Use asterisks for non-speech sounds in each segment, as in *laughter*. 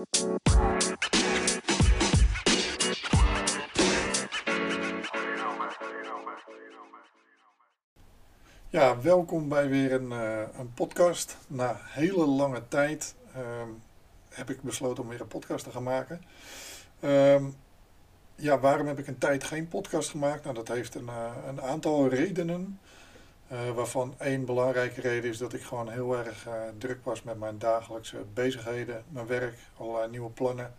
Ja, welkom bij weer een, uh, een podcast. Na hele lange tijd ehm, heb ik besloten om weer een podcast te gaan maken. Ehm, ja, waarom heb ik een tijd geen podcast gemaakt? Nou, dat heeft een, uh, een aantal redenen. Uh, waarvan één belangrijke reden is dat ik gewoon heel erg druk was met mijn dagelijkse bezigheden, mijn werk, allerlei nieuwe plannen.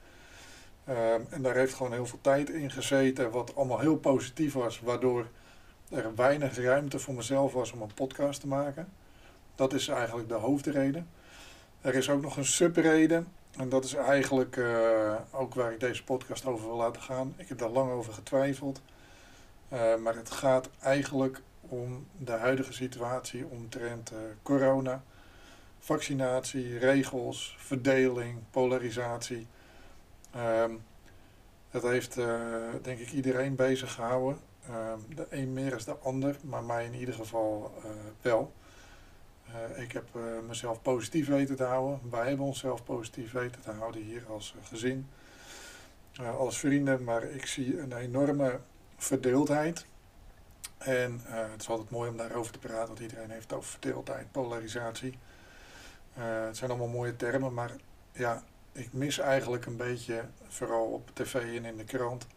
Ehm, en daar heeft gewoon heel veel tijd in gezeten, wat allemaal heel positief was, waardoor er weinig ruimte voor mezelf was om een podcast te maken. Dat is eigenlijk de hoofdreden. Er is ook nog een subreden. En dat is eigenlijk uh, ook waar ik deze podcast over wil laten gaan. Ik heb daar lang over getwijfeld. Maar het gaat eigenlijk om de huidige situatie omtrent uh, corona, vaccinatie, regels, verdeling, polarisatie. Ehm, dat heeft denk ik iedereen bezig gehouden. Ehm, de een meer als de ander, maar mij in ieder geval uh, wel. Ik heb mezelf positief weten te houden. Wij hebben onszelf positief weten te houden hier als gezin, als vrienden. Maar ik zie een enorme verdeeldheid. En het is altijd mooi om daarover te praten, want iedereen heeft over verdeeldheid, polarisatie. het zijn allemaal mooie termen, maar ja, ik mis eigenlijk een beetje, vooral op tv en in de krant,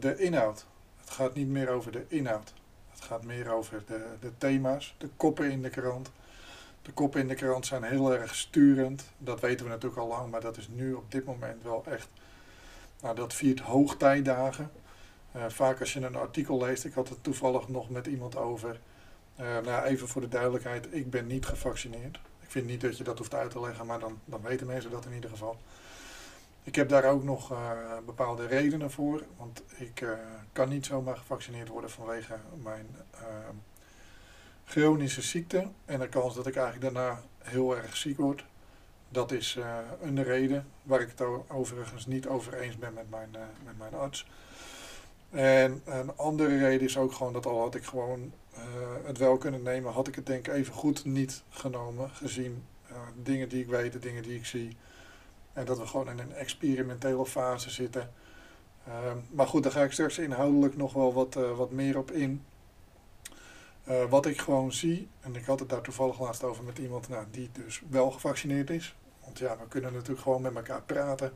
de inhoud. Het gaat niet meer over de inhoud. Het gaat meer over de, de thema's, de koppen in de krant. De koppen in de krant zijn heel erg sturend. Dat weten we natuurlijk al lang, maar dat is nu op dit moment wel echt. Nou, dat viert hoogtijdagen. Uh, vaak als je een artikel leest, ik had het toevallig nog met iemand over. Uh, nou, even voor de duidelijkheid, ik ben niet gevaccineerd. Ik vind niet dat je dat hoeft uit te leggen, maar dan, dan weten mensen dat in ieder geval. Ik heb daar ook nog uh, bepaalde redenen voor, want ik kan niet zomaar gevaccineerd worden vanwege mijn uh, chronische ziekte en de kans dat ik eigenlijk daarna heel erg ziek word. Dat is een reden waar ik het overigens niet over eens ben met mijn, met mijn arts. En een andere reden is ook gewoon dat al had ik gewoon het wel kunnen nemen, had ik het denk ik even goed niet genomen, gezien dingen die ik weet, de dingen die ik zie. En dat we gewoon in een experimentele fase zitten. Uh, maar goed, daar ga ik straks inhoudelijk nog wel wat, uh, wat meer op in. Wat ik gewoon zie, en ik had het daar toevallig laatst over met iemand nou, die dus wel gevaccineerd is. Want ja, we kunnen natuurlijk gewoon met elkaar praten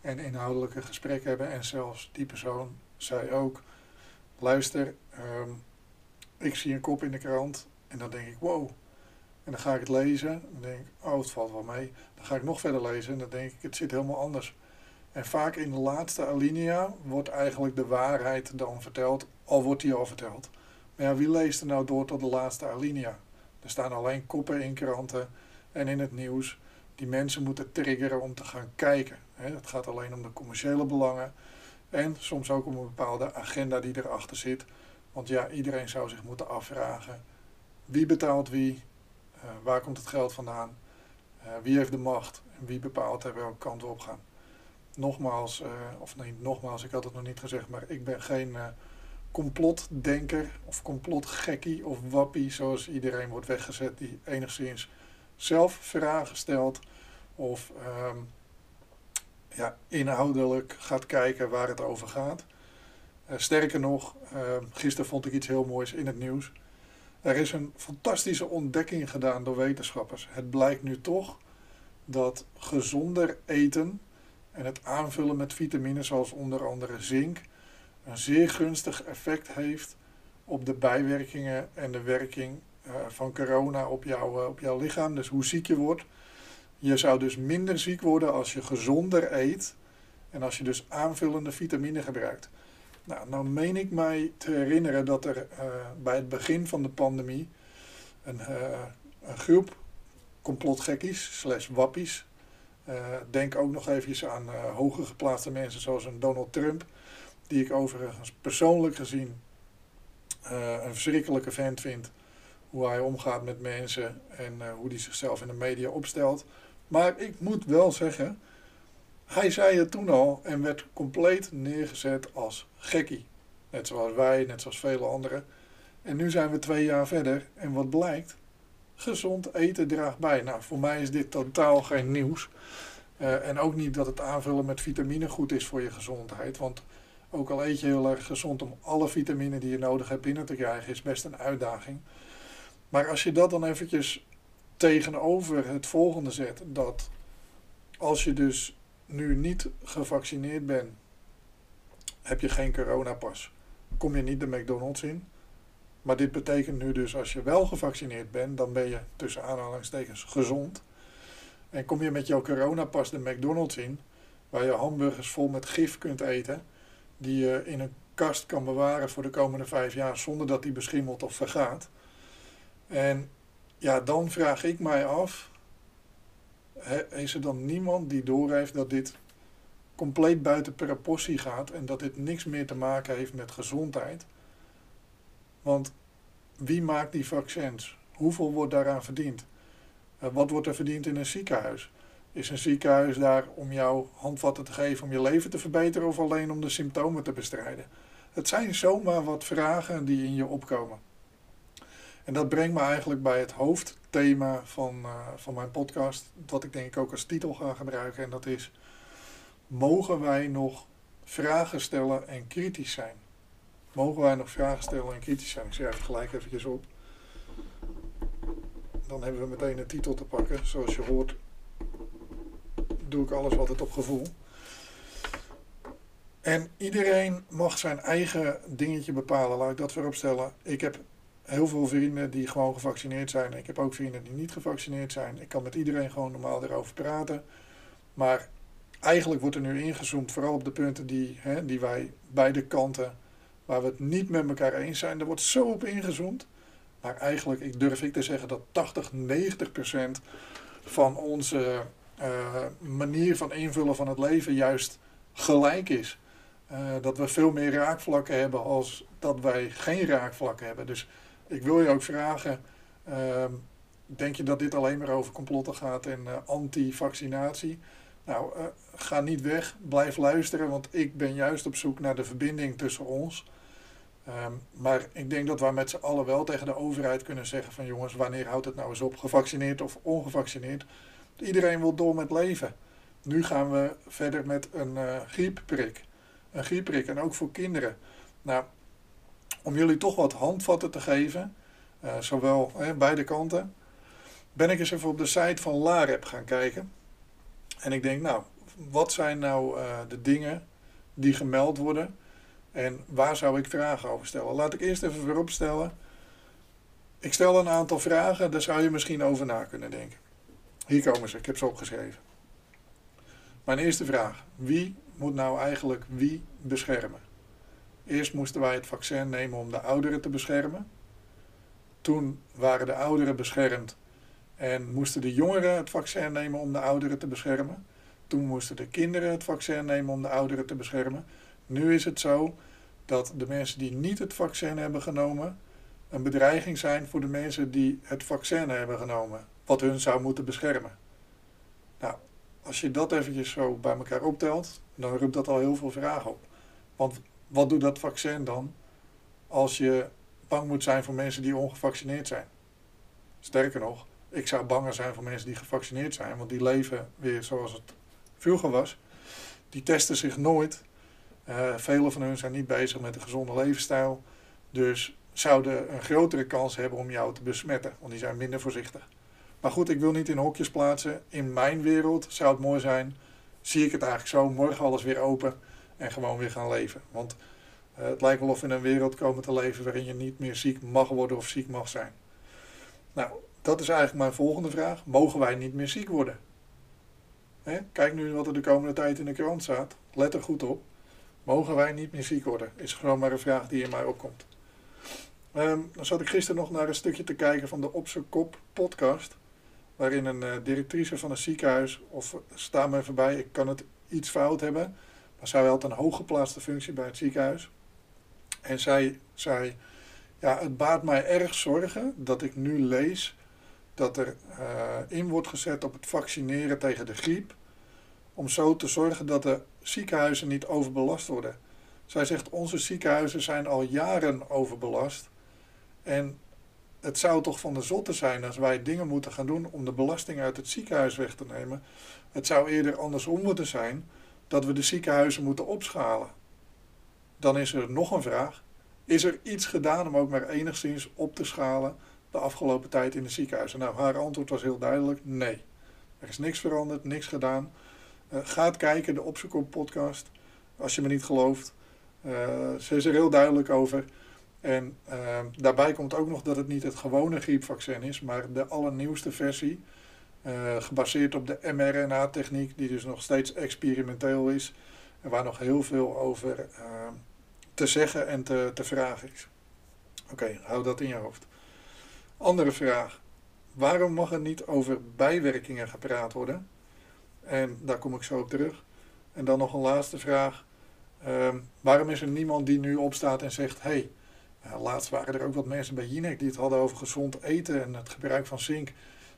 en inhoudelijke gesprekken hebben. En zelfs die persoon zei ook, luister, um, ik zie een kop in de krant en dan denk ik, wow, en dan ga ik het lezen en dan denk ik, oh het valt wel mee. Dan ga ik nog verder lezen en dan denk ik, het zit helemaal anders. En vaak in de laatste alinea wordt eigenlijk de waarheid dan verteld, al wordt die al verteld. Maar ja, wie leest er nou door tot de laatste alinea? Er staan alleen koppen in kranten en in het nieuws die mensen moeten triggeren om te gaan kijken. Het gaat alleen om de commerciële belangen en soms ook om een bepaalde agenda die erachter zit. Want ja, iedereen zou zich moeten afvragen, wie betaalt wie, uh, waar komt het geld vandaan? Uh, wie heeft de macht? En wie bepaalt er welke kant op gaan? Nogmaals, uh, of nee, nogmaals, ik had het nog niet gezegd, maar ik ben geen complotdenker of complotgekkie of wappie, zoals iedereen wordt weggezet, die enigszins zelf vragen stelt of um, ja, inhoudelijk gaat kijken waar het over gaat. sterker nog, ehm, gisteren vond ik iets heel moois in het nieuws. Er is een fantastische ontdekking gedaan door wetenschappers. Het blijkt nu toch dat gezonder eten en het aanvullen met vitamines zoals onder andere zink een zeer gunstig effect heeft op de bijwerkingen en de werking uh, van corona op, uh, op jouw lichaam. Dus hoe ziek je wordt. Je zou dus minder ziek worden als je gezonder eet en als je dus aanvullende vitamine gebruikt. Nou, nou meen ik mij te herinneren dat er uh, bij het begin van de pandemie een, uh, een groep complotgekkies slash wappies, uh, denk ook nog even aan hoger geplaatste mensen zoals een Donald Trump, die ik overigens persoonlijk gezien een verschrikkelijke vent vind, hoe hij omgaat met mensen en hoe hij zichzelf in de media opstelt. Maar ik moet wel zeggen, hij zei het toen al en werd compleet neergezet als gekkie. Net zoals wij, net zoals vele anderen. En nu zijn we twee jaar verder en wat blijkt? Gezond eten draagt bij. Nou, voor mij is dit totaal geen nieuws. Eh, en ook niet dat het aanvullen met vitamine goed is voor je gezondheid. Want ook al eet je heel erg gezond om alle vitamine die je nodig hebt binnen te krijgen, is best een uitdaging. Maar als je dat dan eventjes tegenover het volgende zet, dat als je dus nu niet gevaccineerd bent, heb je geen coronapas. Kom je niet de McDonald's in. Maar dit betekent nu dus als je wel gevaccineerd bent, dan ben je tussen aanhalingstekens gezond. En kom je met jouw coronapas de McDonald's in, waar je hamburgers vol met gif kunt eten, die je in een kast kan bewaren voor de komende vijf jaar zonder dat die beschimmelt of vergaat. En ja, dan vraag ik mij af, is er dan niemand die doorheeft dat dit compleet buiten proportie gaat en dat dit niks meer te maken heeft met gezondheid? Want wie maakt die vaccins? Hoeveel wordt daaraan verdiend? Eh, wat wordt er verdiend in een ziekenhuis? Is een ziekenhuis daar om jou handvatten te geven om je leven te verbeteren of alleen om de symptomen te bestrijden? Het zijn zomaar wat vragen die in je opkomen. En dat brengt me eigenlijk bij het hoofdthema van, uh, van mijn podcast, wat ik denk ik ook als titel ga gebruiken. En dat is: Mogen wij nog vragen stellen en kritisch zijn? Mogen wij nog vragen stellen en kritisch zijn? Ik schrijf het gelijk eventjes op. Dan hebben we meteen een titel te pakken. Zoals je hoort, doe ik alles altijd op gevoel. En iedereen mag zijn eigen dingetje bepalen, laat ik dat voorop stellen. Ik heb heel veel vrienden die gewoon gevaccineerd zijn. Ik heb ook vrienden die niet gevaccineerd zijn. Ik kan met iedereen gewoon normaal erover praten. Maar eigenlijk wordt er nu ingezoomd, vooral op de punten die, hè, die wij beide kanten, waar we het niet met elkaar eens zijn. Er wordt zo op ingezoomd. Maar eigenlijk ik durf ik te zeggen dat 80, 90 procent van onze uh, manier van invullen van het leven juist gelijk is. Uh, dat we veel meer raakvlakken hebben als dat wij geen raakvlakken hebben. Dus ik wil je ook vragen, uh, denk je dat dit alleen maar over complotten gaat en uh, anti-vaccinatie? Nou, ga niet weg, blijf luisteren, want ik ben juist op zoek naar de verbinding tussen ons. Um, maar ik denk dat we met z'n allen wel tegen de overheid kunnen zeggen van jongens, wanneer houdt het nou eens op, gevaccineerd of ongevaccineerd? Iedereen wil door met leven. Nu gaan we verder met een uh, griepprik. Een griepprik en ook voor kinderen. Nou, om jullie toch wat handvatten te geven, uh, zowel eh, beide kanten, ben ik eens even op de site van LAREP gaan kijken. En ik denk, nou, wat zijn nou uh, de dingen die gemeld worden en waar zou ik vragen over stellen? Laat ik eerst even voorop stellen. Ik stel een aantal vragen, daar zou je misschien over na kunnen denken. Hier komen ze, ik heb ze opgeschreven. Mijn eerste vraag. Wie moet nou eigenlijk wie beschermen? Eerst moesten wij het vaccin nemen om de ouderen te beschermen. Toen waren de ouderen beschermd en moesten de jongeren het vaccin nemen om de ouderen te beschermen. Toen moesten de kinderen het vaccin nemen om de ouderen te beschermen. Nu is het zo dat de mensen die niet het vaccin hebben genomen een bedreiging zijn voor de mensen die het vaccin hebben genomen, wat hun zou moeten beschermen. Nou, als je dat eventjes zo bij elkaar optelt, dan roept dat al heel veel vragen op. Want wat doet dat vaccin dan als je bang moet zijn voor mensen die ongevaccineerd zijn? Sterker nog, ik zou banger zijn voor mensen die gevaccineerd zijn, want die leven weer zoals het vroeger was. Die testen zich nooit uh, velen van hun zijn niet bezig met een gezonde levensstijl. Dus zouden een grotere kans hebben om jou te besmetten, want die zijn minder voorzichtig. Maar goed, ik wil niet in hokjes plaatsen. In mijn wereld zou het mooi zijn, zie ik het eigenlijk zo, morgen alles weer open en gewoon weer gaan leven. Want uh, het lijkt wel of we in een wereld komen te leven waarin je niet meer ziek mag worden of ziek mag zijn. Nou, dat is eigenlijk mijn volgende vraag. Mogen wij niet meer ziek worden? Hè? Kijk nu wat er de komende tijd in de krant staat. Let er goed op. Mogen wij niet meer ziek worden? Is gewoon maar een vraag die in mij opkomt. Um, dan zat ik gisteren nog naar een stukje te kijken van de Op z'n Kop podcast. Waarin een uh, directrice van een ziekenhuis, of sta me even bij, ik kan het iets fout hebben. Zij had een hooggeplaatste functie bij het ziekenhuis. En zij zei, ja, het baart mij erg zorgen dat ik nu lees dat er uh, in wordt gezet op het vaccineren tegen de griep om zo te zorgen dat de ziekenhuizen niet overbelast worden. Zij zegt, onze ziekenhuizen zijn al jaren overbelast. En het zou toch van de zotte zijn als wij dingen moeten gaan doen om de belasting uit het ziekenhuis weg te nemen. Het zou eerder andersom moeten zijn dat we de ziekenhuizen moeten opschalen. Dan is er nog een vraag. Is er iets gedaan om ook maar enigszins op te schalen de afgelopen tijd in de ziekenhuizen? Nou, haar antwoord was heel duidelijk: nee. Er is niks veranderd, niks gedaan. Uh, ga het kijken, de Opzoek podcast, als je me niet gelooft. Uh, ze is er heel duidelijk over. En uh, daarbij komt ook nog dat het niet het gewone griepvaccin is, maar de allernieuwste versie. Uh, gebaseerd op de mRNA-techniek, die dus nog steeds experimenteel is. En waar nog heel veel over uh, te zeggen en te, te vragen is. Oké, okay, hou dat in je hoofd. Andere vraag. Waarom mag er niet over bijwerkingen gepraat worden? En daar kom ik zo op terug. En dan nog een laatste vraag. Ehm, waarom is er niemand die nu opstaat en zegt: hey, uh, laatst waren er ook wat mensen bij Jinek die het hadden over gezond eten en het gebruik van zink.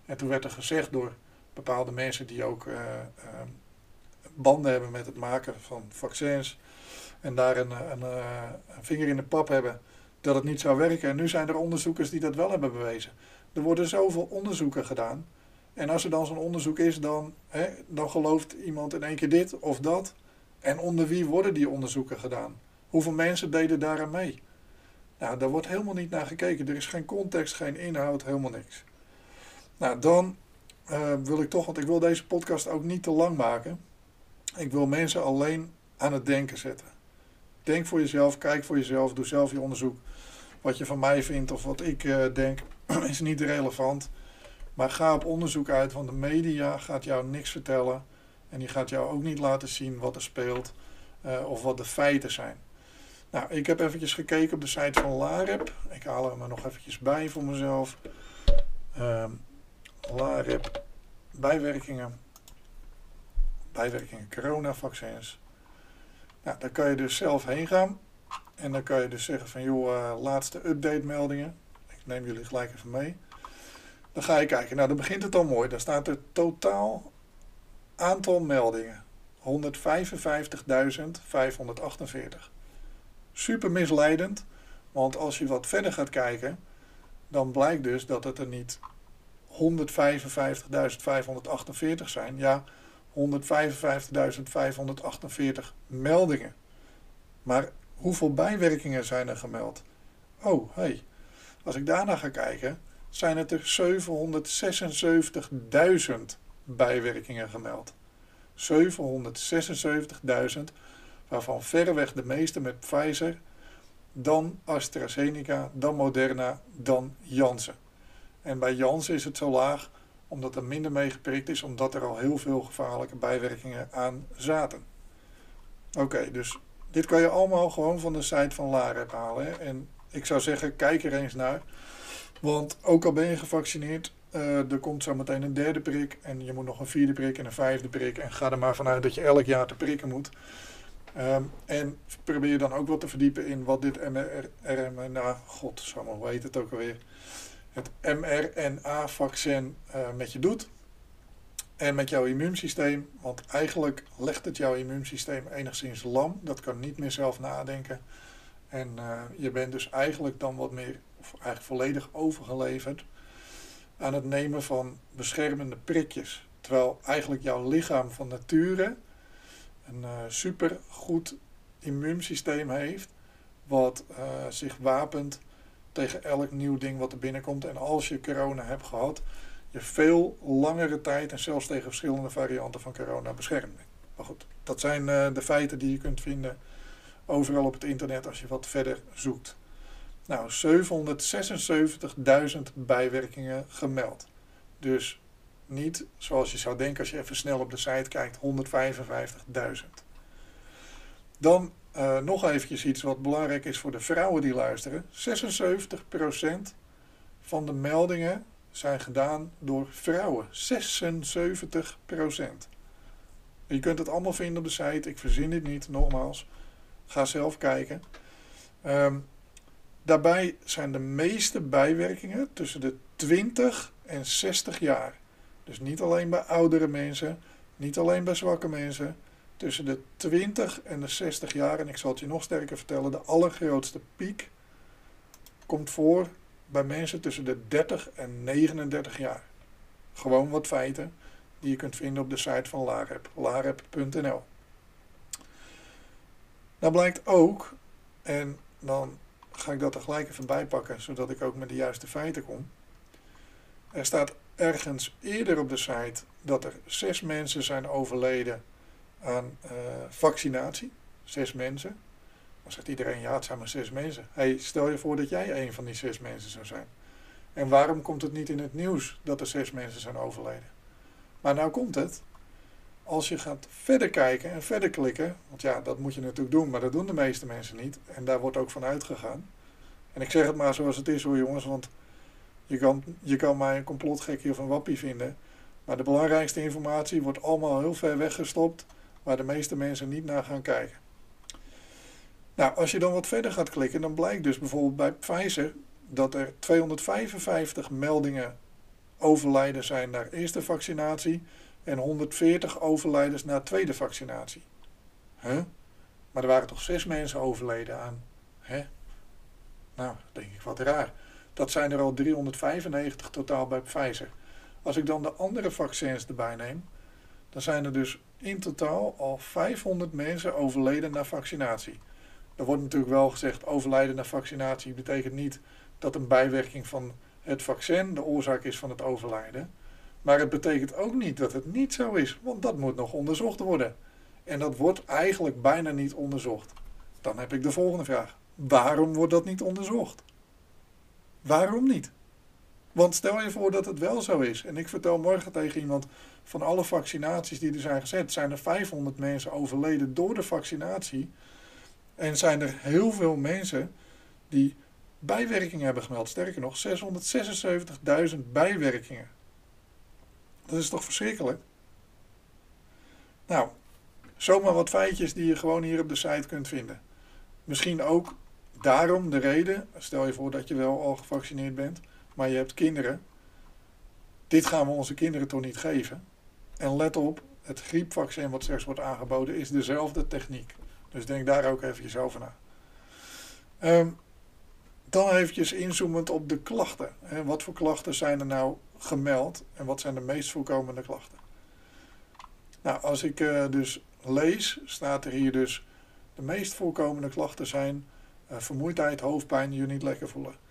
En toen werd er gezegd door bepaalde mensen die ook uh, uh, banden hebben met het maken van vaccins en daar een, een, een, vinger in de pap hebben dat het niet zou werken. En nu zijn er onderzoekers die dat wel hebben bewezen. Er worden zoveel onderzoeken gedaan. En als er dan zo'n onderzoek is, dan, hè, dan gelooft iemand in één keer dit of dat. En onder wie worden die onderzoeken gedaan? Hoeveel mensen deden daaraan mee? Nou, daar wordt helemaal niet naar gekeken. Er is geen context, geen inhoud, helemaal niks. Nou, dan uh, wil ik toch, want ik wil deze podcast ook niet te lang maken. Ik wil mensen alleen aan het denken zetten. Denk voor jezelf, kijk voor jezelf, doe zelf je onderzoek. Wat je van mij vindt of wat ik uh, denk, *clears throat* is niet relevant. Maar ga op onderzoek uit, want de media gaat jou niks vertellen. En die gaat jou ook niet laten zien wat er speelt uh, of wat de feiten zijn. Nou, ik heb eventjes gekeken op de site van LAREP. Ik haal hem er nog eventjes bij voor mezelf. Um, LAREP, bijwerkingen. Bijwerkingen coronavaccins. Nou, daar kan je dus zelf heen gaan. En dan kan je dus zeggen van, joh, uh, laatste update meldingen. Ik neem jullie gelijk even mee. Dan ga je kijken. Nou, dan begint het al mooi. Daar staat er totaal aantal meldingen. 155.548 super misleidend. Want als je wat verder gaat kijken, dan blijkt dus dat het er niet 155.548 zijn. Ja, 155.548 meldingen. Maar hoeveel bijwerkingen zijn er gemeld? Oh, hé. Hey. Als ik daarna ga kijken, zijn het er 776.000 bijwerkingen gemeld. 776.000 waarvan verreweg de meeste met Pfizer, dan AstraZeneca, dan Moderna, dan Janssen. En bij Janssen is het zo laag omdat er minder mee geprikt is, omdat er al heel veel gevaarlijke bijwerkingen aan zaten. Oké, dus dit kan je allemaal gewoon van de site van LAREP halen. En ik zou zeggen, kijk er eens naar. Want ook al ben je gevaccineerd, uh, er komt zo meteen een derde prik. En je moet nog een vierde prik en een vijfde prik. En ga er maar vanuit dat je elk jaar te prikken moet. Um, en probeer dan ook wat te verdiepen in wat dit mRNA, nou, god, zo maar, hoe heet het ook alweer? Het mRNA-vaccin uh, met je doet. En met jouw immuunsysteem, want eigenlijk legt het jouw immuunsysteem enigszins lam. Dat kan niet meer zelf nadenken. En uh, je bent dus eigenlijk dan wat meer, of eigenlijk volledig overgeleverd aan het nemen van beschermende prikjes. Terwijl eigenlijk jouw lichaam van nature een uh, super goed immuunsysteem heeft, wat zich wapent tegen elk nieuw ding wat er binnenkomt. En als je corona hebt gehad, je veel langere tijd en zelfs tegen verschillende varianten van corona beschermt. Maar goed, dat zijn uh, de feiten die je kunt vinden overal op het internet als je wat verder zoekt. Nou, 776.000 bijwerkingen gemeld. Dus niet zoals je zou denken als je even snel op de site kijkt, 155.000. Dan uh, nog eventjes iets wat belangrijk is voor de vrouwen die luisteren. 76% van de meldingen zijn gedaan door vrouwen. 76%. Je kunt het allemaal vinden op de site. Ik verzin dit niet, nogmaals. Ga zelf kijken. Um, daarbij zijn de meeste bijwerkingen tussen de 20 en 60 jaar. Dus niet alleen bij oudere mensen, niet alleen bij zwakke mensen. Tussen de 20 en de 60 jaar, en ik zal het je nog sterker vertellen, de allergrootste piek komt voor bij mensen tussen de 30 en 39 jaar. Gewoon wat feiten die je kunt vinden op de site van LAREP, larep.nl. Nou blijkt ook, en dan ga ik dat er gelijk even bij pakken, zodat ik ook met de juiste feiten kom. Er staat ergens eerder op de site dat er zes mensen zijn overleden aan uh, vaccinatie. Zes mensen. Dan zegt iedereen, ja, het zijn maar zes mensen. Hey, stel je voor dat jij een van die zes mensen zou zijn. En waarom komt het niet in het nieuws dat er zes mensen zijn overleden? Maar nou komt het. Als je gaat verder kijken en verder klikken, want ja, dat moet je natuurlijk doen, maar dat doen de meeste mensen niet. En daar wordt ook van uitgegaan. En ik zeg het maar zoals het is hoor jongens, want je kan, je kan mij een complotgekje of een wappie vinden. Maar de belangrijkste informatie wordt allemaal heel ver weggestopt, waar de meeste mensen niet naar gaan kijken. Nou, als je dan wat verder gaat klikken, dan blijkt dus bijvoorbeeld bij Pfizer dat er 255 meldingen overlijden zijn naar eerste vaccinatie en 140 overlijdens na tweede vaccinatie. Huh? Maar er waren toch zes mensen overleden aan. Hè? Nou, denk ik wat raar. Dat zijn er al 395 totaal bij Pfizer. Als ik dan de andere vaccins erbij neem, dan zijn er dus in totaal al 500 mensen overleden na vaccinatie. Er wordt natuurlijk wel gezegd, overlijden na vaccinatie betekent niet dat een bijwerking van het vaccin de oorzaak is van het overlijden. Maar het betekent ook niet dat het niet zo is, want dat moet nog onderzocht worden. En dat wordt eigenlijk bijna niet onderzocht. Dan heb ik de volgende vraag. Waarom wordt dat niet onderzocht? Waarom niet? Want stel je voor dat het wel zo is. En ik vertel morgen tegen iemand van alle vaccinaties die er zijn gezet, zijn er 500 mensen overleden door de vaccinatie. En zijn er heel veel mensen die bijwerkingen hebben gemeld. Sterker nog, 676.000 bijwerkingen. Dat is toch verschrikkelijk? Nou, zomaar wat feitjes die je gewoon hier op de site kunt vinden. Misschien ook daarom de reden, stel je voor dat je wel al gevaccineerd bent, maar je hebt kinderen. Dit gaan we onze kinderen toch niet geven? En let op, het griepvaccin wat straks wordt aangeboden is dezelfde techniek. Dus denk daar ook eventjes over na. Um, dan eventjes inzoomend op de klachten. Wat voor klachten zijn er nou gemeld en wat zijn de meest voorkomende klachten? Nou, als ik uh, dus lees, staat er hier dus de meest voorkomende klachten zijn uh, vermoeidheid, hoofdpijn, je niet lekker voelen.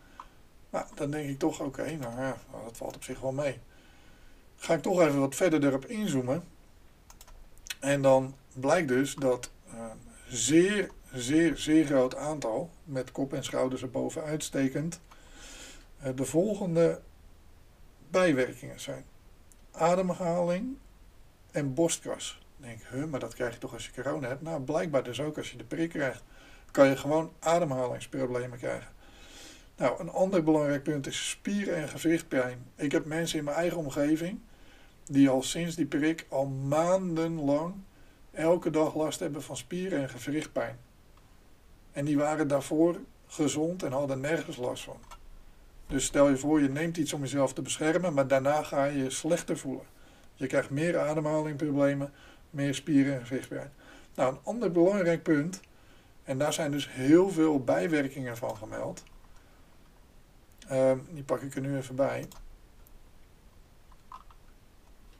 Nou, dan denk ik toch, oké, nou ja, dat valt op zich wel mee. Ga ik toch even wat verder erop inzoomen. En dan blijkt dus dat uh, zeer zeer, zeer groot aantal, met kop en schouders erboven uitstekend, eh, de volgende bijwerkingen zijn. Ademhaling en borstkas. Denk huh, maar dat krijg je toch als je corona hebt? Nou, blijkbaar dus ook als je de prik krijgt. Kan je gewoon ademhalingsproblemen krijgen. Nou, een ander belangrijk punt is spier- en gewrichtpijn. Ik heb mensen in mijn eigen omgeving die al sinds die prik al maandenlang elke dag last hebben van spieren en gewrichtpijn. En die waren daarvoor gezond en hadden nergens last van. Dus stel je voor, je neemt iets om jezelf te beschermen, maar daarna ga je je slechter voelen. Je krijgt meer ademhalingproblemen, meer spieren en gewrichtpijn. Nou, een ander belangrijk punt, en daar zijn dus heel veel bijwerkingen van gemeld. Ehm, die pak ik er nu even bij.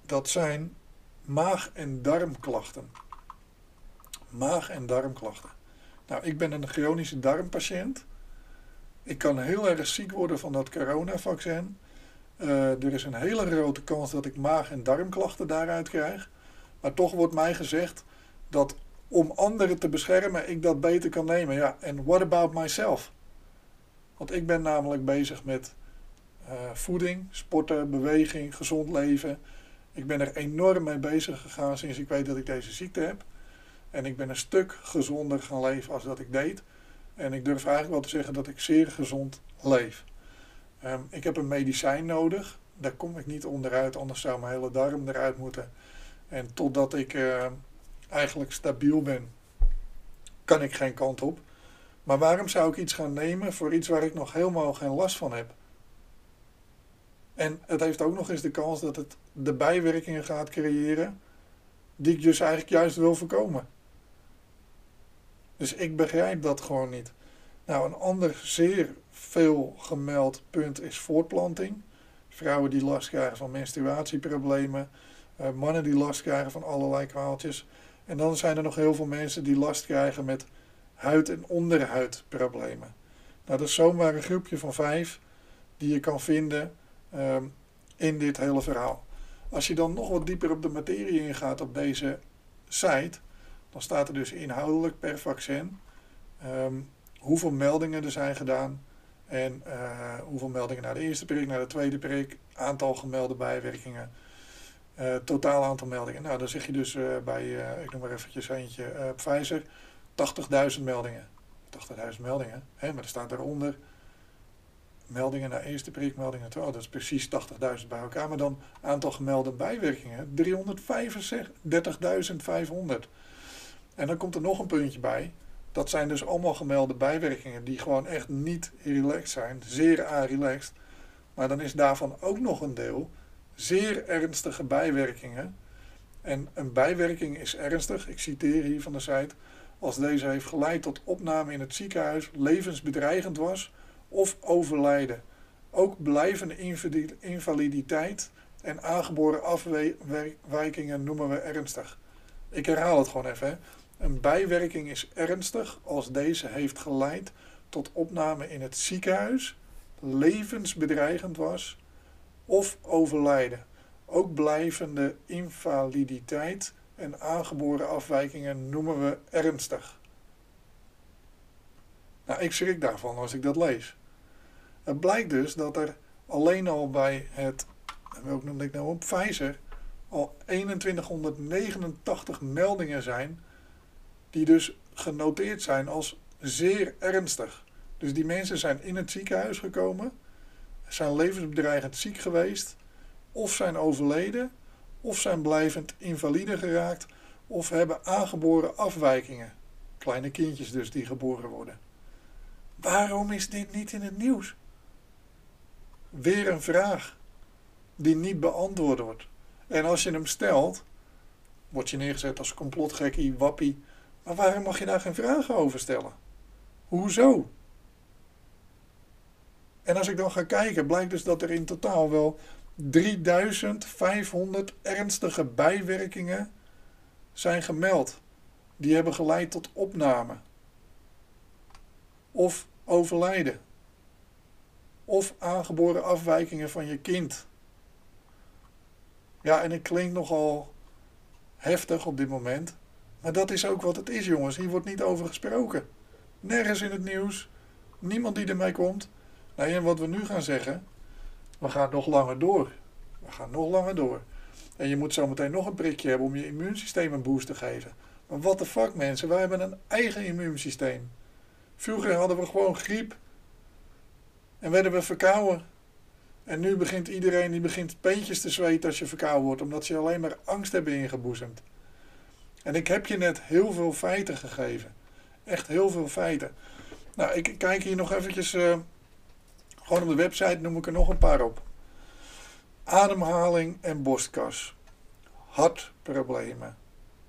Dat zijn maag- en darmklachten. Maag- en darmklachten. Nou, ik ben een chronische darmpatiënt. Ik kan heel erg ziek worden van dat coronavaccin. Uh, er is een hele grote kans dat ik maag- en darmklachten daaruit krijg. Maar toch wordt mij gezegd dat om anderen te beschermen ik dat beter kan nemen. Ja, en what about myself? Want ik ben namelijk bezig met uh, voeding, sporten, beweging, gezond leven. Ik ben er enorm mee bezig gegaan sinds ik weet dat ik deze ziekte heb. En ik ben een stuk gezonder gaan leven als dat ik deed. En ik durf eigenlijk wel te zeggen dat ik zeer gezond leef. Um, ik heb een medicijn nodig. Daar kom ik niet onderuit, anders zou mijn hele darm eruit moeten. En totdat ik uh, eigenlijk stabiel ben, kan ik geen kant op. Maar waarom zou ik iets gaan nemen voor iets waar ik nog helemaal geen last van heb? En het heeft ook nog eens de kans dat het de bijwerkingen gaat creëren die ik dus eigenlijk juist wil voorkomen. Dus ik begrijp dat gewoon niet. Nou, een ander zeer veel gemeld punt is voortplanting. Vrouwen die last krijgen van menstruatieproblemen, uh, mannen die last krijgen van allerlei kwaaltjes. En dan zijn er nog heel veel mensen die last krijgen met huid- en onderhuidproblemen. Nou, dat is zomaar een groepje van vijf die je kan vinden ehm, in dit hele verhaal. Als je dan nog wat dieper op de materie ingaat op deze site, dan staat er dus inhoudelijk per vaccin ehm, hoeveel meldingen er zijn gedaan en uh, hoeveel meldingen naar de eerste prik, naar de tweede prik, aantal gemelde bijwerkingen, uh, totaal aantal meldingen. Nou, dan zeg je dus uh, bij, ik noem maar eventjes eentje, Pfizer, 80.000 meldingen. 80.000 meldingen, maar er staat daaronder meldingen naar eerste prik, meldingen. Oh, dat is precies 80.000 bij elkaar. Maar dan aantal gemelde bijwerkingen, 335.500. En dan komt er nog een puntje bij. Dat zijn dus allemaal gemelde bijwerkingen die gewoon echt niet relaxed zijn, zeer a-relaxed. Maar dan is daarvan ook nog een deel zeer ernstige bijwerkingen. En een bijwerking is ernstig, ik citeer hier van de site, als deze heeft geleid tot opname in het ziekenhuis, levensbedreigend was of overlijden. Ook blijvende invaliditeit en aangeboren afwijkingen noemen we ernstig. Ik herhaal het gewoon even. Een bijwerking is ernstig als deze heeft geleid tot opname in het ziekenhuis, levensbedreigend was of overlijden. Ook blijvende invaliditeit en aangeboren afwijkingen noemen we ernstig. Nou, ik schrik daarvan als ik dat lees. Het blijkt dus dat er alleen al bij het, welk noemde ik nou op, Pfizer, al 2189 meldingen zijn die dus genoteerd zijn als zeer ernstig. Dus die mensen zijn in het ziekenhuis gekomen, zijn levensbedreigend ziek geweest, of zijn overleden, of zijn blijvend invalide geraakt, of hebben aangeboren afwijkingen. Kleine kindjes dus die geboren worden. Waarom is dit niet in het nieuws? Weer een vraag die niet beantwoord wordt. En als je hem stelt, word je neergezet als complotgekkie, wappie. Maar waarom mag je daar geen vragen over stellen? Hoezo? En als ik dan ga kijken, blijkt dus dat er in totaal wel 3500 ernstige bijwerkingen zijn gemeld. Die hebben geleid tot opname. Of overlijden. Of aangeboren afwijkingen van je kind. Ja, en het klinkt nogal heftig op dit moment. Maar dat is ook wat het is, jongens. Hier wordt niet over gesproken. Nergens in het nieuws. Niemand die ermee komt. Nou, en wat we nu gaan zeggen. We gaan nog langer door. We gaan nog langer door. En je moet zometeen nog een prikje hebben om je immuunsysteem een boost te geven. Maar what the fuck mensen, wij hebben een eigen immuunsysteem. Vroeger hadden we gewoon griep. En werden we verkouden. En nu begint iedereen die begint peentjes te zweten als je verkouden wordt. Omdat ze alleen maar angst hebben ingeboezemd. En ik heb je net heel veel feiten gegeven. Echt heel veel feiten. Nou, ik kijk hier nog eventjes. Uh, gewoon op de website noem ik er nog een paar op. Ademhaling en borstkas. Hartproblemen.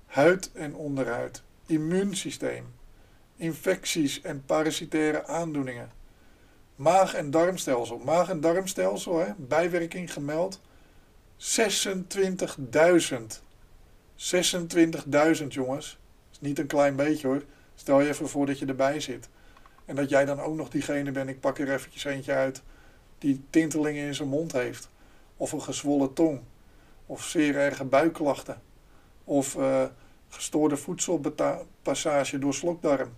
Huid en onderhuid. Immuunsysteem infecties en parasitaire aandoeningen. Maag- en darmstelsel. Maag- en darmstelsel, hè, bijwerking gemeld. 26.000. 26.000 jongens. Dat is niet een klein beetje hoor. Stel je even voor dat je erbij zit. En dat jij dan ook nog diegene bent, ik pak er eventjes eentje uit, die tintelingen in zijn mond heeft. Of een gezwollen tong. Of zeer erge buikklachten. Of uh, gestoorde voedselpassage door slokdarm.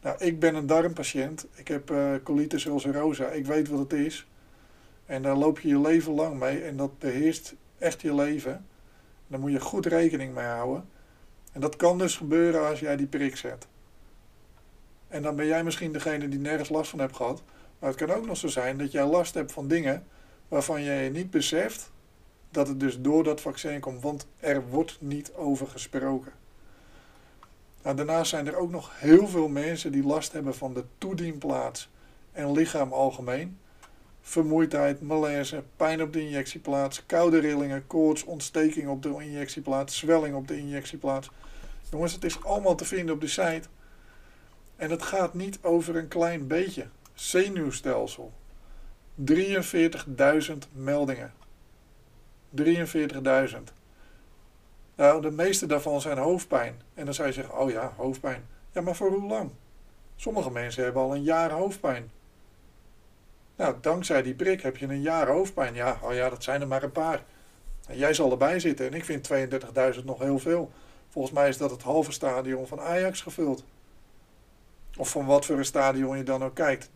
Nou, ik ben een darmpatiënt. Ik heb uh, colitis ulcerosa. Ik weet wat het is. En daar loop je je leven lang mee. En dat beheerst echt je leven. Daar moet je goed rekening mee houden. En dat kan dus gebeuren als jij die prik zet. En dan ben jij misschien degene die nergens last van hebt gehad. Maar het kan ook nog zo zijn dat jij last hebt van dingen waarvan jij niet beseft dat het dus door dat vaccin komt. Want er wordt niet over gesproken. Nou, daarnaast zijn er ook nog heel veel mensen die last hebben van de toedienplaats en lichaam algemeen. Vermoeidheid, malaise, pijn op de injectieplaats, koude rillingen, koorts, ontsteking op de injectieplaats, zwelling op de injectieplaats. Jongens, het is allemaal te vinden op de site. En het gaat niet over een klein beetje. Zenuwstelsel. 43.000 meldingen. 43.000. Nou, de meeste daarvan zijn hoofdpijn. En dan zou je zeggen, oh ja, hoofdpijn. Ja, maar voor hoe lang? Sommige mensen hebben al een jaar hoofdpijn. Nou, dankzij die prik heb je een jaar hoofdpijn. Ja, oh ja, dat zijn er maar een paar. En jij zal erbij zitten. En ik vind 32.000 nog heel veel. Volgens mij is dat het halve stadion van Ajax gevuld. Of van wat voor een stadion je dan ook kijkt.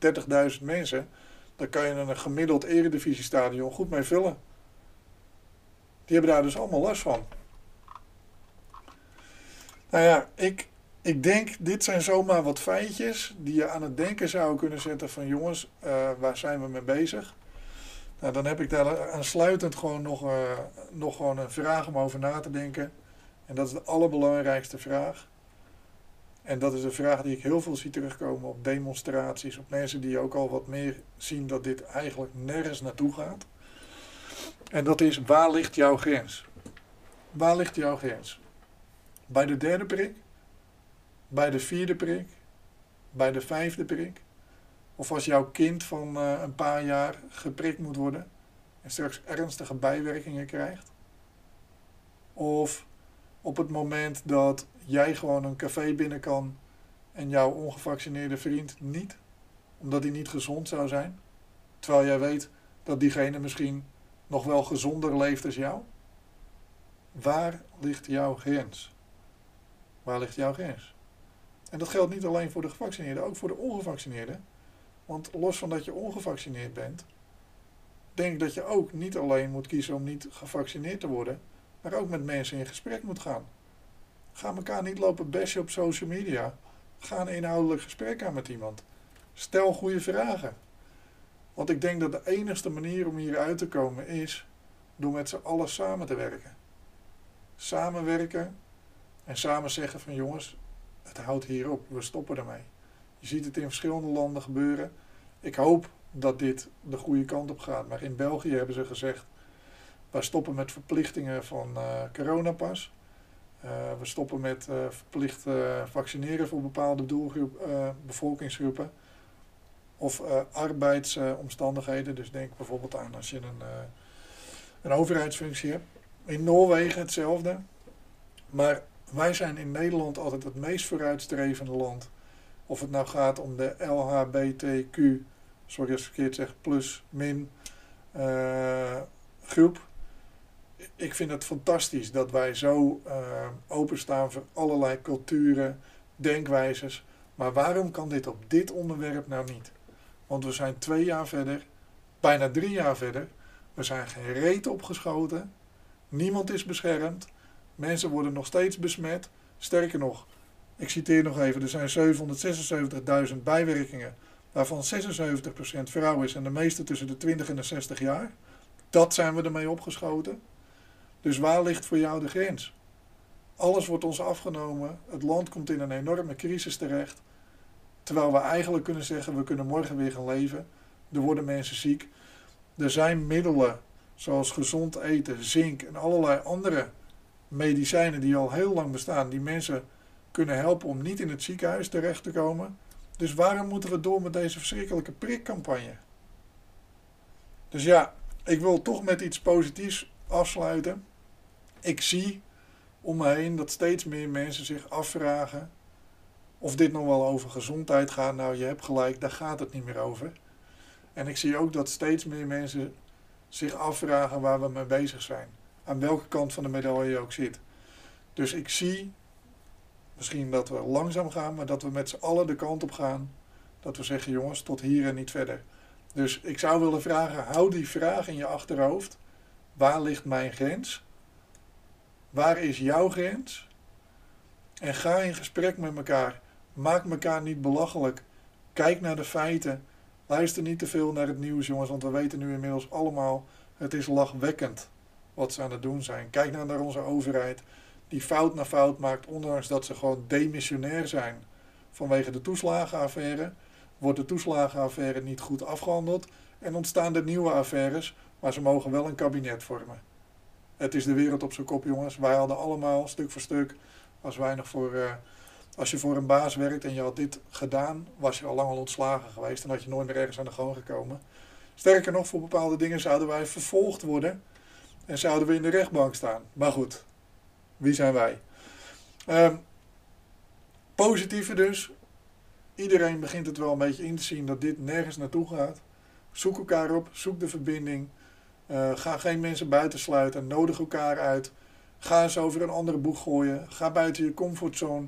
30.000 mensen. Daar kan je een gemiddeld eredivisiestadion goed mee vullen. Die hebben daar dus allemaal last van. Nou ja, ik, ik denk, dit zijn zomaar wat feitjes die je aan het denken zou kunnen zetten van jongens, uh, waar zijn we mee bezig? Nou, dan heb ik daar aansluitend gewoon nog, uh, nog gewoon een vraag om over na te denken. En dat is de allerbelangrijkste vraag. En dat is een vraag die ik heel veel zie terugkomen op demonstraties, op mensen die ook al wat meer zien dat dit eigenlijk nergens naartoe gaat. En dat is, waar ligt jouw grens? Waar ligt jouw grens? Bij de derde prik? Bij de vierde prik? Bij de vijfde prik? Of als jouw kind van uh, een paar jaar geprikt moet worden en straks ernstige bijwerkingen krijgt? Of op het moment dat jij gewoon een café binnen kan en jouw ongevaccineerde vriend niet, omdat hij niet gezond zou zijn, terwijl jij weet dat diegene misschien nog wel gezonder leeft als jou? Waar ligt jouw grens? Waar ligt jouw grens? En dat geldt niet alleen voor de gevaccineerden, ook voor de ongevaccineerden. Want los van dat je ongevaccineerd bent, denk ik dat je ook niet alleen moet kiezen om niet gevaccineerd te worden, maar ook met mensen in gesprek moet gaan. Ga elkaar niet lopen bashen op social media. Ga een inhoudelijk gesprek aan met iemand. Stel goede vragen. Want ik denk dat de enigste manier om hier uit te komen is door met z'n allen samen te werken. Samenwerken en samen zeggen van jongens, het houdt hier op, we stoppen ermee. Je ziet het in verschillende landen gebeuren. Ik hoop dat dit de goede kant op gaat. Maar in België hebben ze gezegd, wij stoppen met verplichtingen van uh, coronapas. Uh, we stoppen met uh, verplicht vaccineren voor bepaalde doelgroep, bevolkingsgroepen. Of arbeidsomstandigheden. dus denk bijvoorbeeld aan als je een, een overheidsfunctie hebt. In Noorwegen hetzelfde. Maar wij zijn in Nederland altijd het meest vooruitstrevende land. Of het nou gaat om de LHBTQ, sorry als ik verkeerd zeg, plus, min groep. Ik vind het fantastisch dat wij zo uh, openstaan voor allerlei culturen, denkwijzes. Maar waarom kan dit op dit onderwerp nou niet? Want we zijn twee jaar verder, bijna drie jaar verder. We zijn geen reet opgeschoten. Niemand is beschermd. Mensen worden nog steeds besmet. Sterker nog, ik citeer nog even, er zijn 776.000 bijwerkingen, waarvan 76% vrouw is en de meeste tussen de 20 en de 60 jaar. Dat zijn we ermee opgeschoten. Dus waar ligt voor jou de grens? Alles wordt ons afgenomen, het land komt in een enorme crisis terecht. Terwijl we eigenlijk kunnen zeggen, we kunnen morgen weer gaan leven. Er worden mensen ziek. Er zijn middelen zoals gezond eten, zink en allerlei andere medicijnen die al heel lang bestaan, die mensen kunnen helpen om niet in het ziekenhuis terecht te komen. Dus waarom moeten we door met deze verschrikkelijke prikcampagne? Dus ja, ik wil toch met iets positiefs afsluiten. Ik zie om me heen dat steeds meer mensen zich afvragen of dit nog wel over gezondheid gaat. Nou, je hebt gelijk, daar gaat het niet meer over. En ik zie ook dat steeds meer mensen zich afvragen waar we mee bezig zijn aan welke kant van de medaille je ook zit. Dus ik zie misschien dat we langzaam gaan, maar dat we met z'n allen de kant op gaan. Dat we zeggen, jongens, tot hier en niet verder. Dus ik zou willen vragen, hou die vraag in je achterhoofd. Waar ligt mijn grens? Waar is jouw grens? En ga in gesprek met elkaar. Maak elkaar niet belachelijk. Kijk naar de feiten. Luister niet te veel naar het nieuws, jongens, want we weten nu inmiddels allemaal, het is lachwekkend wat ze aan het doen zijn. Kijk nou naar onze overheid, die fout na fout maakt, ondanks dat ze gewoon demissionair zijn vanwege de toeslagenaffaire. Wordt de toeslagenaffaire niet goed afgehandeld en ontstaan er nieuwe affaires, maar ze mogen wel een kabinet vormen. Het is de wereld op zijn kop, jongens. Wij hadden allemaal, stuk voor stuk, nog voor uh, Als je voor een baas werkt en je had dit gedaan, was je al lang al ontslagen geweest en had je nooit meer ergens aan de gang gekomen. Sterker nog, voor bepaalde dingen zouden wij vervolgd worden en zouden we in de rechtbank staan. Maar goed, wie zijn wij? Uh, positieve dus. Iedereen begint het wel een beetje in te zien dat dit nergens naartoe gaat. Zoek elkaar op, zoek de verbinding. Uh, ga geen mensen buitensluiten, nodig elkaar uit. Ga eens over een andere boeg gooien. Ga buiten je comfortzone.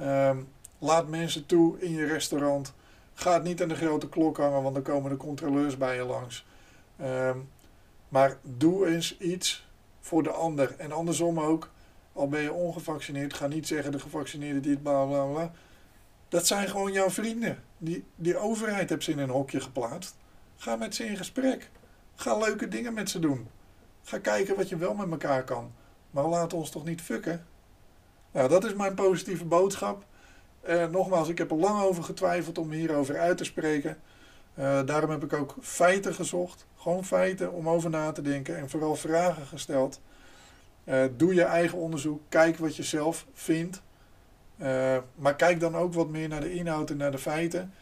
Uh, laat mensen toe in je restaurant. Ga het niet aan de grote klok hangen, want dan komen de controleurs bij je langs. Uh, maar doe eens iets voor de ander. En andersom ook, al ben je ongevaccineerd, ga niet zeggen de gevaccineerden die het bla bla bla. Dat zijn gewoon jouw vrienden. Die, die overheid heeft ze in een hokje geplaatst. Ga met ze in gesprek. Ga leuke dingen met ze doen. Ga kijken wat je wel met elkaar kan. Maar laat ons toch niet fucken. Nou, dat is mijn positieve boodschap. Uh, nogmaals, ik heb er lang over getwijfeld om hierover uit te spreken. Uh, daarom heb ik ook feiten gezocht. Gewoon feiten om over na te denken en vooral vragen gesteld. Uh, doe je eigen onderzoek. Kijk wat je zelf vindt. maar kijk dan ook wat meer naar de inhoud en naar de feiten.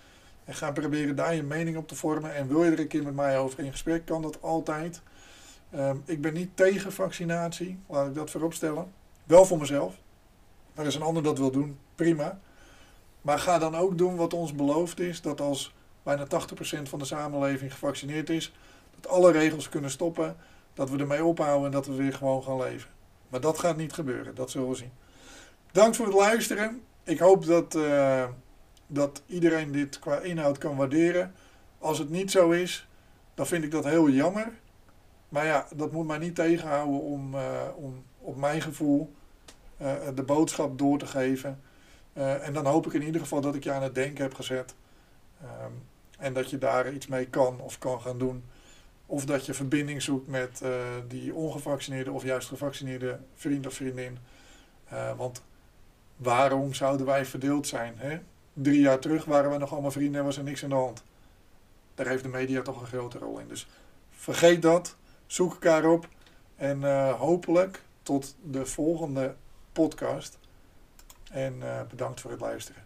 En ga proberen daar je mening op te vormen. En wil je er een keer met mij over in gesprek, kan dat altijd. Um, ik ben niet tegen vaccinatie, laat ik dat voorop stellen. Wel voor mezelf. Maar als een ander dat wil doen, prima. Maar ga dan ook doen wat ons beloofd is: dat als bijna 80% van de samenleving gevaccineerd is, dat alle regels kunnen stoppen, dat we ermee ophouden en dat we weer gewoon gaan leven. Maar dat gaat niet gebeuren, dat zullen we zien. Dank voor het luisteren. Ik hoop dat. Uh, dat iedereen dit qua inhoud kan waarderen. Als het niet zo is, dan vind ik dat heel jammer. Maar ja, dat moet mij niet tegenhouden om, uh, om op mijn gevoel uh, de boodschap door te geven. Uh, en dan hoop ik in ieder geval dat ik je aan het denken heb gezet. Um, en dat je daar iets mee kan of kan gaan doen. Of dat je verbinding zoekt met die ongevaccineerde of juist gevaccineerde vriend of vriendin. want waarom zouden wij verdeeld zijn? Hè? drie jaar terug waren we nog allemaal vrienden en was er niks aan de hand. Daar heeft de media toch een grote rol in. Dus vergeet dat, zoek elkaar op en eh, hopelijk tot de volgende podcast. En eh, bedankt voor het luisteren.